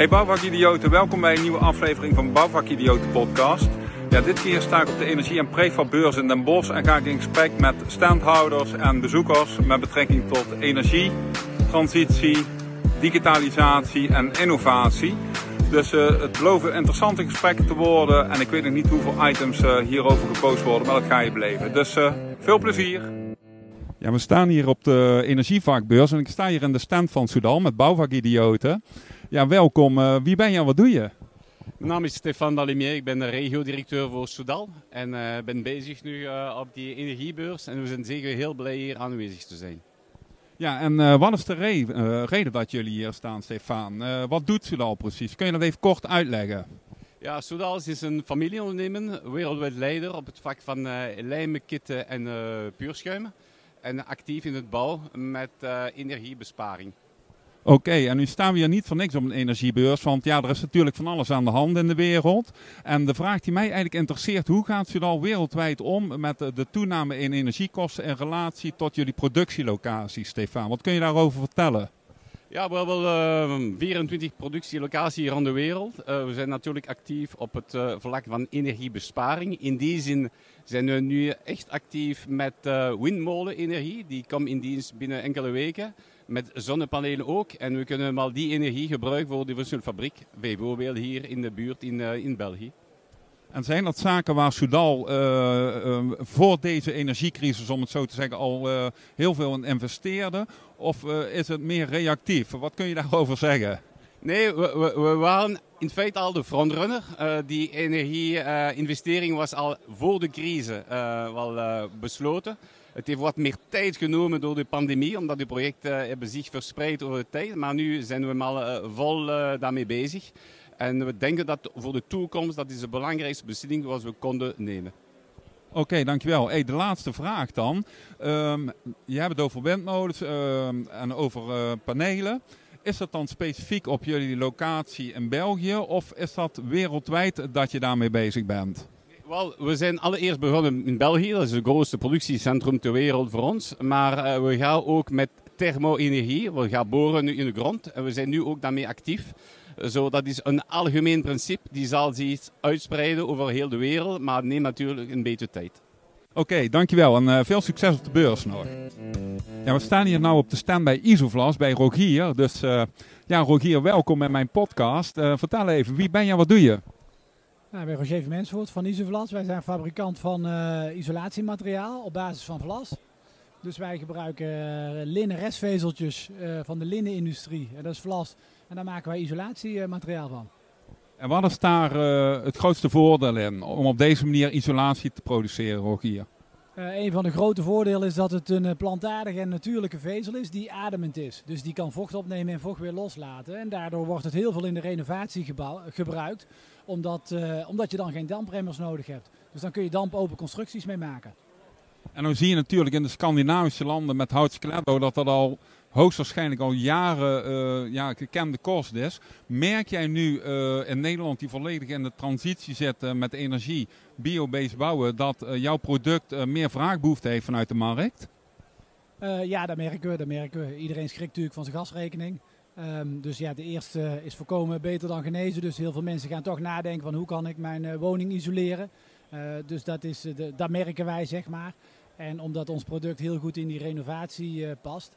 Hey bouwvakidioten, welkom bij een nieuwe aflevering van Bouwvakidioten podcast. Ja, dit keer sta ik op de energie- en prefabbeurs in Den Bosch en ga ik in gesprek met standhouders en bezoekers met betrekking tot energie, transitie, digitalisatie en innovatie. Dus uh, het beloven interessante gesprekken te worden en ik weet nog niet hoeveel items uh, hierover gepost worden, maar dat ga je beleven. Dus uh, veel plezier! Ja, we staan hier op de energievakbeurs en ik sta hier in de stand van Soudal met bouwvakidioten. Ja, welkom. Uh, wie ben je en wat doe je? Mijn naam is Stefan Dalimier, ik ben de regio-directeur voor Soudal en uh, ben bezig nu uh, op die energiebeurs en we zijn zeker heel blij hier aanwezig te zijn. Ja, en wat is de re reden dat jullie hier staan, Stefan? wat doet Soudal precies? Kun je dat even kort uitleggen? Ja, Soudal is een familieondernemen, wereldwijd leider op het vak van lijmen, kitten en puurschuimen en actief in het bouw met energiebesparing. Oké, en nu staan we hier niet voor niks op een energiebeurs, want ja, er is natuurlijk van alles aan de hand in de wereld. En de vraag die mij eigenlijk interesseert, hoe gaat u al wereldwijd om met de, toename in energiekosten in relatie tot jullie productielocaties, Stefan? Wat kun je daarover vertellen? Ja, we hebben uh, 24 productielocaties hier aan de wereld. Uh, we zijn natuurlijk actief op het uh, vlak van energiebesparing. In die zin zijn we nu echt actief met windmolenenergie. Die komt in dienst binnen enkele weken. Met zonnepanelen ook. En we kunnen al die energie gebruiken voor de fabriek. Bijvoorbeeld hier in de buurt in, in België. En zijn dat zaken waar Soudal uh, uh, voor deze energiecrisis, om het zo te zeggen, al uh, heel veel in investeerde? Of is het meer reactief? Wat kun je daarover zeggen? Nee, we, we, we waren in feite al de frontrunner. die energie-investering was al voor de crisis wel besloten. Het heeft wat meer tijd genomen door de pandemie, omdat de projecten hebben zich verspreid over de tijd. Maar nu zijn we al vol daarmee bezig. En we denken dat voor de toekomst dat is de belangrijkste beslissing zoals we konden nemen. Oké, dankjewel. Hey, de laatste vraag dan. Um, je hebt het over windmolens um, en over panelen. Is dat dan specifiek op jullie locatie in België of is dat wereldwijd dat je daarmee bezig bent? Wel, we zijn allereerst begonnen in België. Dat is het grootste productiecentrum ter wereld voor ons. Maar uh, we gaan ook met thermo-energie. We gaan boren nu in de grond en we zijn nu ook daarmee actief. Zo, dat is een algemeen principe. Die zal zich uitspreiden over heel de wereld, maar neemt natuurlijk een beetje tijd. Oké, dankjewel en uh, veel succes op de beurs nog. Ja, we staan hier nou op de stand bij Isovlas, bij Rogier. Dus uh, ja, Rogier, welkom bij mijn podcast. Uh, vertel even, wie ben je en wat doe je? Nou, ik ben Roger Mensvoort van Isovlas. Wij zijn fabrikant van isolatiemateriaal op basis van vlas. Dus wij gebruiken linnen restvezeltjes van de linnenindustrie. En dat is vlas en daar maken wij isolatiemateriaal van. En wat is daar uh, het grootste voordeel in om op deze manier isolatie te produceren, Rogier? Uh, een van de grote voordelen is dat het een plantaardige en natuurlijke vezel is die ademend is. Dus die kan vocht opnemen en vocht weer loslaten. En daardoor wordt het heel veel in de renovatie gebruikt, omdat, uh, omdat je dan geen dampremmers nodig hebt. Dus dan kun je dampopen constructies mee maken. En dan zie je natuurlijk in de Scandinavische landen met houtskeletto dat dat al hoogstwaarschijnlijk al jaren uh, ja, gekende kost is. Merk jij nu uh, in Nederland die volledig in de transitie zit uh, met energie, biobased bouwen, dat jouw product meer vraagbehoefte heeft vanuit de markt? ja, dat merken we, dat merken we. Iedereen schrikt natuurlijk van zijn gasrekening. Um, dus ja, de eerste is voorkomen beter dan genezen. Dus heel veel mensen gaan toch nadenken van hoe kan ik mijn woning isoleren. dus dat, is, de, dat merken wij, zeg maar. En omdat ons product heel goed in die renovatie past,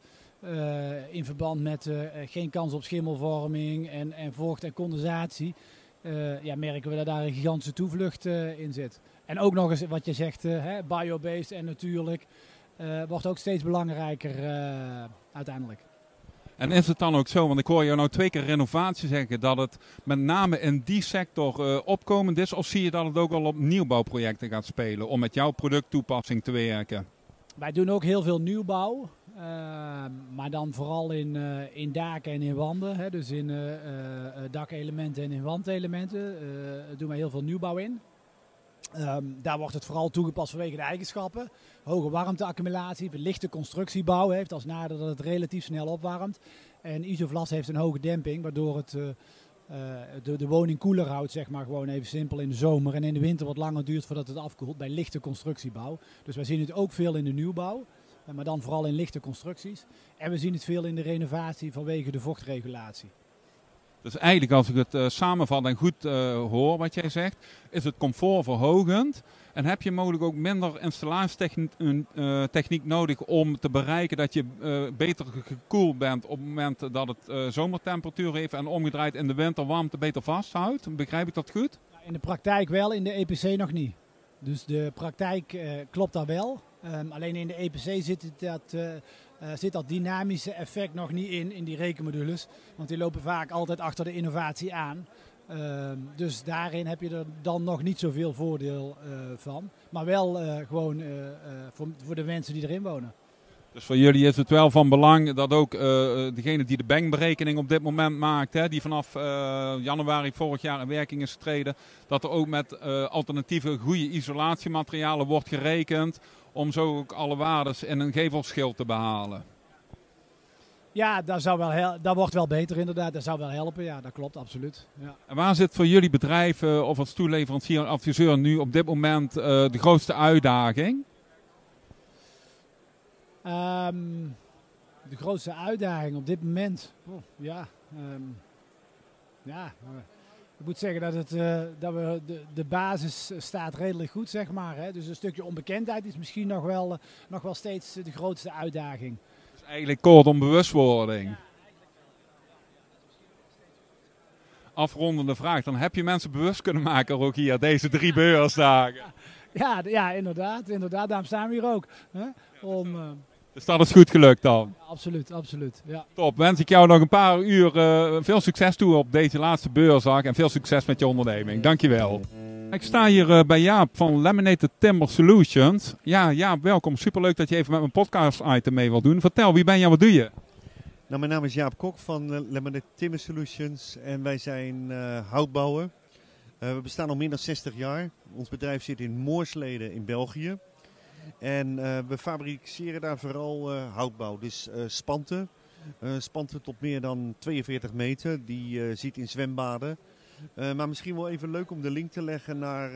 in verband met geen kans op schimmelvorming en, en vocht en condensatie, ja, merken we dat daar een gigantische toevlucht in zit. En ook nog eens wat je zegt, biobased en natuurlijk, wordt ook steeds belangrijker uiteindelijk. En is het dan ook zo, want ik hoor je nou twee keer renovatie zeggen, dat het met name in die sector uh, opkomend is? Of zie je dat het ook al op nieuwbouwprojecten gaat spelen om met jouw producttoepassing te werken? Wij doen ook heel veel nieuwbouw. Uh, maar dan vooral in, uh, in daken en in wanden. Hè, dus in dakelementen en in wandelementen doen we heel veel nieuwbouw in. Um, daar wordt het vooral toegepast vanwege de eigenschappen. Hoge warmteaccumulatie, lichte constructiebouw heeft als nadeel dat het relatief snel opwarmt. En isovlas heeft een hoge demping, waardoor het de, de woning koeler houdt, zeg maar gewoon even simpel in de zomer. En in de winter wat langer duurt voordat het afkoelt bij lichte constructiebouw. Dus wij zien het ook veel in de nieuwbouw. Maar dan vooral in lichte constructies. En we zien het veel in de renovatie vanwege de vochtregulatie. Dus eigenlijk als ik het uh, samenvat en goed uh, hoor wat jij zegt, is het comfort verhogend. En heb je mogelijk ook minder installatietechniek uh, nodig om te bereiken dat je beter gekoeld bent op het moment dat het zomertemperatuur heeft en omgedraaid in de winter warmte beter vasthoudt? Begrijp ik dat goed? In de praktijk wel, in de EPC nog niet. Dus de praktijk klopt daar wel. Um, alleen in de EPC zit dat uh, zit dat dynamische effect nog niet in, in die rekenmodules. Want die lopen vaak altijd achter de innovatie aan. Uh, dus daarin heb je er dan nog niet zoveel voordeel uh, van. Maar wel uh, gewoon voor, voor de mensen die erin wonen. Dus voor jullie is het wel van belang dat ook degene die de bankberekening op dit moment maakt, hè, die vanaf januari vorig jaar in werking is getreden, dat er ook met alternatieve goede isolatiematerialen wordt gerekend om zo ook alle waardes in een gevelschild te behalen. Ja, dat, zou wel dat wordt wel beter inderdaad. Dat zou wel helpen, ja, dat klopt, absoluut. Ja. En waar zit voor jullie bedrijf uh, of als toeleverancier en adviseur nu op dit moment uh, de grootste uitdaging? Um, de grootste uitdaging op dit moment? Oh, ja, um, ja ik moet zeggen dat, het, uh, dat we de, de basis staat redelijk goed, zeg maar. Hè. Dus een stukje onbekendheid is misschien nog wel, uh, nog wel steeds de grootste uitdaging. Dus eigenlijk kort om bewustwording. Afrondende vraag, dan heb je mensen bewust kunnen maken ook hier deze drie beursdagen. Ja, ja, inderdaad, inderdaad. Daarom staan we hier ook. Hè? Om, uh, dus dat is goed gelukt dan? Ja, absoluut, absoluut. Ja. Top. Wens ik jou nog een paar uur uh, veel succes toe op deze laatste beursdag. En veel succes met je onderneming. Dankjewel. Ik sta hier uh, bij Jaap van Laminated Timber Solutions. Ja, Jaap, welkom. Superleuk dat je even met mijn podcast item mee wilt doen. Vertel, wie ben je en wat doe je? Nou, mijn naam is Jaap Kok van uh, Laminated Timber Solutions. En wij zijn houtbouwer. we bestaan al meer dan 60 jaar. Ons bedrijf zit in Moorsleden in België. En uh, we fabriceren daar vooral uh, houtbouw, dus uh, spanten. spanten tot meer dan 42 meter, die ziet in zwembaden. maar misschien wel even leuk om de link te leggen naar,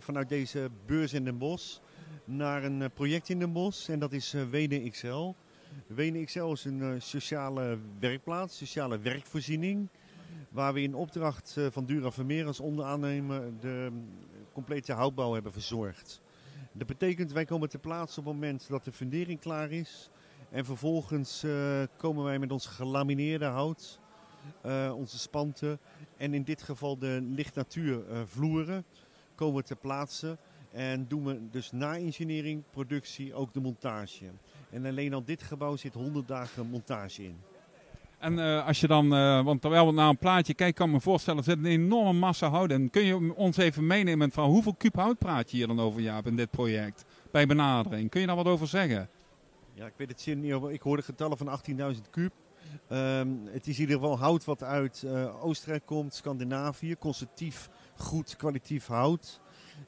vanuit deze beurs in Den Bosch naar een project in Den Bosch. En dat is Wenen XL. Wenen XL is een sociale werkplaats, sociale werkvoorziening. Waar we in opdracht van Dura Vermeer als onderaannemer de complete houtbouw hebben verzorgd. Dat betekent wij komen te plaatsen op het moment dat de fundering klaar is. En vervolgens uh, komen wij met ons gelamineerde hout, uh, onze spanten en in dit geval de lichtnatuur uh, vloeren komen we te plaatsen. En doen we dus na engineering, productie ook de montage. En alleen al dit gebouw zit 100 dagen montage in. En uh, als je dan, uh, want terwijl we naar een plaatje kijken, kan ik me voorstellen, er zit een enorme massa hout. En kun je ons even meenemen van hoeveel kuub hout praat je hier dan over, Jaap, in dit project? Bij benadering. Kun je daar wat over zeggen? Ja, ik weet het zin niet. Ik hoor de getallen van 18.000 kuub. Um, het is in ieder geval hout wat uit uh, Oostenrijk komt, Scandinavië. Constructief, goed, kwalitatief hout.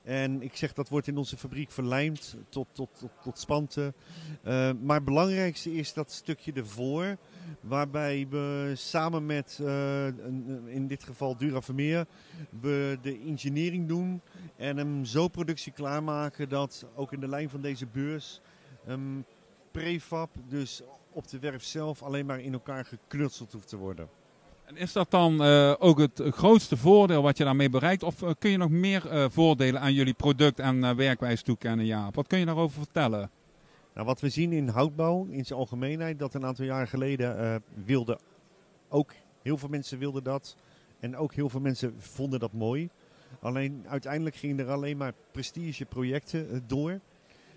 En ik zeg dat wordt in onze fabriek verlijmd tot, tot, tot, tot spanten. Uh, maar het belangrijkste is dat stukje ervoor. Waarbij we samen met, uh, in dit geval Dura Vermeer, de engineering doen. En hem zo productie klaarmaken dat ook in de lijn van deze beurs um, prefab, dus op de werf zelf, alleen maar in elkaar geknutseld hoeft te worden. En is dat dan uh, ook het grootste voordeel wat je daarmee bereikt? Of uh, kun je nog meer voordelen aan jullie product en werkwijze toekennen, Jaap? Wat kun je daarover vertellen? Nou, wat we zien in houtbouw in zijn algemeenheid, dat een aantal jaar geleden wilden ook heel veel mensen wilden dat. En ook heel veel mensen vonden dat mooi. Alleen uiteindelijk gingen er alleen maar prestigeprojecten door.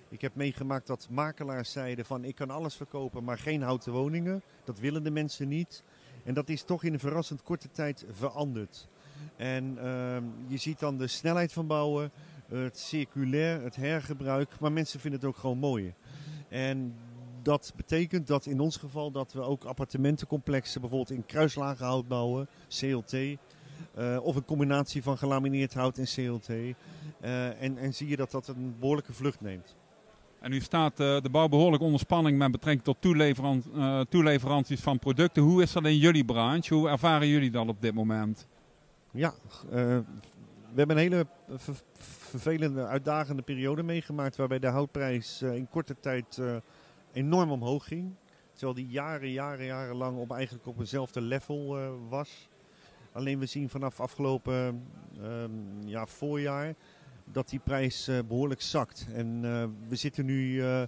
Ik heb meegemaakt dat makelaars zeiden van ik kan alles verkopen, maar geen houten woningen. Dat willen de mensen niet. En dat is toch in een verrassend korte tijd veranderd. En uh, je ziet dan de snelheid van bouwen, het circulair, het hergebruik. Maar mensen vinden het ook gewoon mooi. En dat betekent dat in ons geval dat we ook appartementencomplexen bijvoorbeeld in kruislagenhout bouwen, CLT. Uh, of een combinatie van gelamineerd hout en CLT. Uh, en, en zie je dat dat een behoorlijke vlucht neemt. En nu staat uh, de bouw behoorlijk onder spanning met betrekking tot toeleveran toeleveranties van producten. Hoe is dat in jullie branche? Hoe ervaren jullie dat op dit moment? Ja, we hebben een hele vervelende, uitdagende periode meegemaakt waarbij de houtprijs in korte tijd enorm omhoog ging. Terwijl die jaren, jaren, jarenlang op eigenlijk op eenzelfde level was. Alleen we zien vanaf afgelopen ehm, ja, voorjaar dat die prijs eh, behoorlijk zakt. En eh, we zitten nu, eh,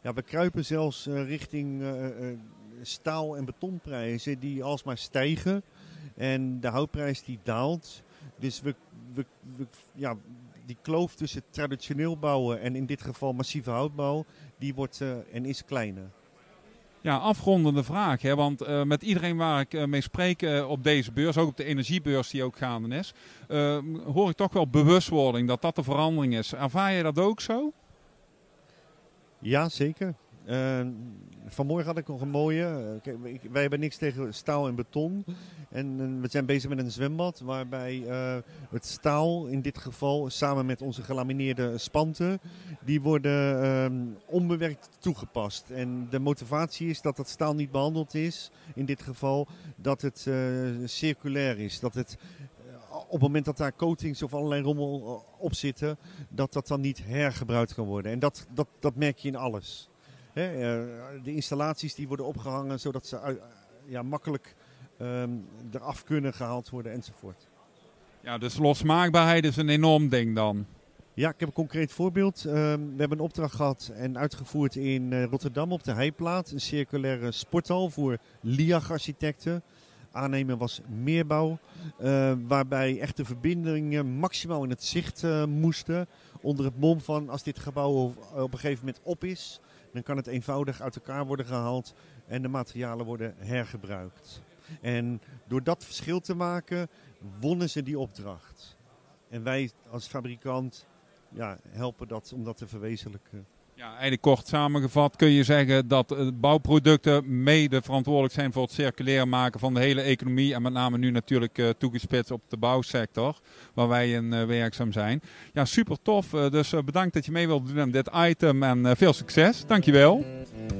ja, we kruipen zelfs eh, richting eh, eh, staal- en betonprijzen die alsmaar stijgen. En de houtprijs die daalt. Dus we, we, we, ja, die kloof tussen traditioneel bouwen en in dit geval massieve houtbouw, die wordt eh, en is kleiner. Ja, afrondende vraag. Hè? Want eh, met iedereen waar ik eh, mee spreek op deze beurs, ook op de energiebeurs die ook gaande is, hoor ik toch wel bewustwording dat dat de verandering is. Ervaar je dat ook zo? Ja, zeker. Eh, vanmorgen had ik nog een mooie. eh, wij hebben niks tegen staal en beton. En eh, we zijn bezig met een zwembad waarbij het staal in dit geval samen met onze gelamineerde spanten, die worden ehm, onbewerkt toegepast. En de motivatie is dat dat staal niet behandeld is, in dit geval dat het circulair is. Dat het op het moment dat daar coatings of allerlei rommel op zitten, dat dat dan niet hergebruikt kan worden. En dat, dat, dat merk je in alles. Hè, eh, de installaties die worden opgehangen zodat ze ja, makkelijk ehm, eraf kunnen gehaald worden enzovoort. Ja, dus losmaakbaarheid is een enorm ding dan. Ja, ik heb een concreet voorbeeld. Ehm, we hebben een opdracht gehad en uitgevoerd in eh, Rotterdam op de Heiplaat. Een circulaire sporthal voor LIAG-architecten. Aannemer was Meerbouw. eh, waarbij echt de verbindingen maximaal in het zicht eh, moesten. Onder het mom van als dit gebouw op, op een gegeven moment op is, dan kan het eenvoudig uit elkaar worden gehaald en de materialen worden hergebruikt. En door dat verschil te maken, wonnen ze die opdracht. En wij als fabrikant ja, helpen dat om dat te verwezenlijken. Ja, eigenlijk kort samengevat kun je zeggen dat eh, bouwproducten mede verantwoordelijk zijn voor het circulair maken van de hele economie. En met name nu natuurlijk eh, toegespitst op de bouwsector, waar wij in eh, werkzaam zijn. Ja, super tof. Dus bedankt dat je mee wilt doen aan dit item en veel succes. Dankjewel.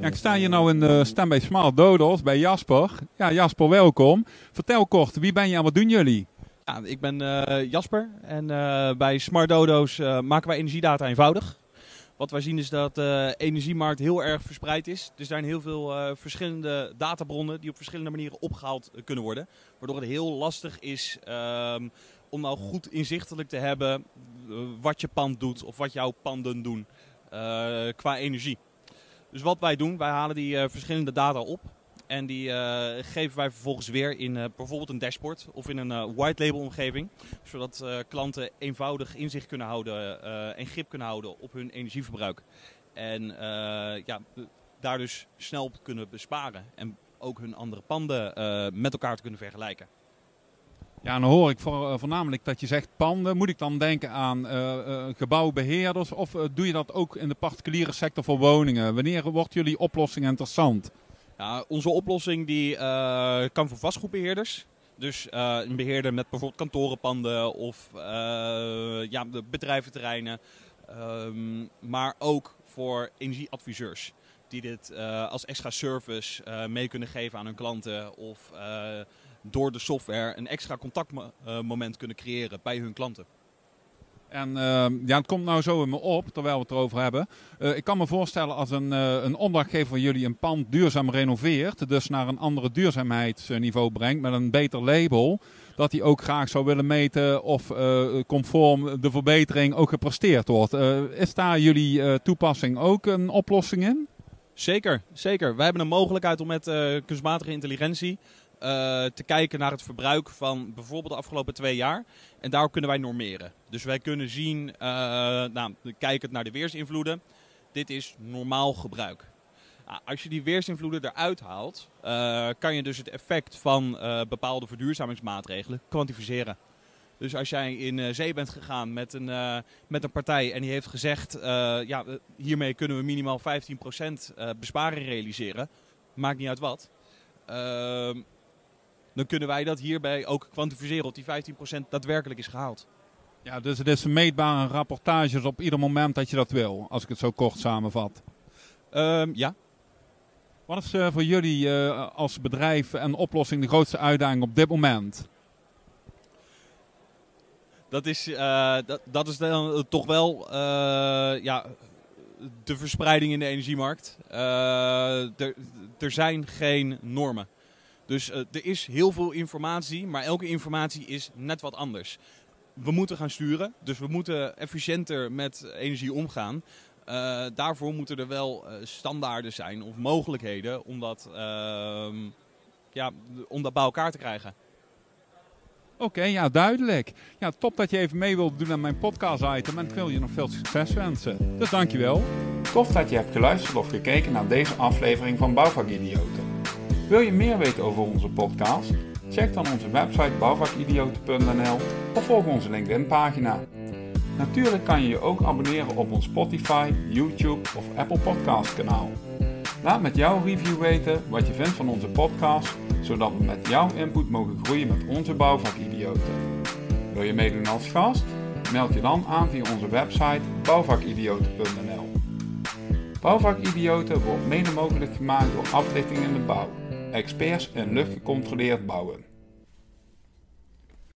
Ja, ik sta hier nou in de stand bij Smart Dodos bij Jasper. Ja, Jasper, welkom. Vertel kort, wie ben je en wat doen jullie? Ja, ik ben Jasper en bij Smart Dodo's maken wij energiedata eenvoudig. Wat wij zien is dat de energiemarkt heel erg verspreid is. Er zijn heel veel eh, verschillende databronnen die op verschillende manieren opgehaald eh, kunnen worden. Waardoor het heel lastig is ehm, om nou goed inzichtelijk te hebben eh, wat je pand doet of wat jouw panden doen eh, qua energie. Dus wat wij doen, wij halen die eh, verschillende data op. En die eh, geven wij vervolgens weer in eh, bijvoorbeeld een dashboard of in een eh, white label omgeving. Zodat klanten eenvoudig inzicht kunnen houden en grip kunnen houden op hun energieverbruik. En ja, daar dus snel op kunnen besparen. En ook hun andere panden met elkaar te kunnen vergelijken. Ja, dan hoor ik voor, voornamelijk dat je zegt panden. Moet ik dan denken aan eh, eh, gebouwbeheerders of doe je dat ook in de particuliere sector voor woningen? Wanneer wordt jullie oplossing interessant? Ja, onze oplossing die, eh, kan voor vastgoedbeheerders. Dus eh, een beheerder met bijvoorbeeld kantorenpanden of eh, ja, de bedrijventerreinen. Ehm, maar ook voor energieadviseurs. Die dit als extra service mee kunnen geven aan hun klanten. Of door de software een extra contactmoment kunnen creëren bij hun klanten. En eh, ja, het komt nou zo in me op, terwijl we het erover hebben. Eh, ik kan me voorstellen als een, eh, een opdrachtgever van jullie een pand duurzaam renoveert, dus naar een andere duurzaamheidsniveau brengt met een beter label, dat hij ook graag zou willen meten of eh, conform de verbetering ook gepresteerd wordt. Is daar jullie toepassing ook een oplossing in? Zeker, zeker. Wij hebben een mogelijkheid om met kunstmatige intelligentie te kijken naar het verbruik van bijvoorbeeld de afgelopen twee jaar. En daar kunnen wij normeren. Dus wij kunnen zien, eh nou, kijkend naar de weersinvloeden, dit is normaal gebruik. Nou, als je die weersinvloeden eruit haalt, eh, kan je dus het effect van eh, bepaalde verduurzamingsmaatregelen kwantificeren. Dus als jij in eh, zee bent gegaan met een, eh, met een partij en die heeft gezegd, eh, ja, eh, hiermee kunnen we minimaal 15% eh, besparing realiseren, maakt niet uit wat. Ehm, dan kunnen wij dat hierbij ook kwantificeren of die 15% daadwerkelijk is gehaald. Ja, dus het is meetbare rapportages op ieder moment dat je dat wil, als ik het zo kort samenvat. Ehm, ja, Wat is eh, voor jullie eh, als bedrijf en oplossing de grootste uitdaging op dit moment? dat is, eh, dat, dat is dan toch wel ja, de verspreiding in de energiemarkt. Er zijn geen normen. Dus er is heel veel informatie, maar elke informatie is net wat anders. We moeten gaan sturen, dus we moeten efficiënter met energie omgaan. daarvoor moeten er wel standaarden zijn of mogelijkheden om dat, ehm, ja, om dat bij elkaar te krijgen. Oké, ja, duidelijk. Ja, top dat je even mee wilt doen aan mijn podcast-item en ik wil je nog veel succes wensen. Dus dankjewel. Tof dat je hebt geluisterd of gekeken naar deze aflevering van Bouwvakidioten. Wil je meer weten over onze podcast? Check dan onze website bouwvakidioten.nl of volg onze LinkedIn-pagina. Natuurlijk kan je je ook abonneren op ons Spotify, YouTube of Apple Podcast kanaal. Laat met jouw review weten wat je vindt van onze podcast zodat we met jouw input mogen groeien met onze bouwvakidioten. Wil je meedoen als gast? Meld je dan aan via onze website bouwvakidioten.nl. Bouwvakidioten wordt mede mogelijk gemaakt door Aflichting in de Bouw, experts in luchtgecontroleerd bouwen.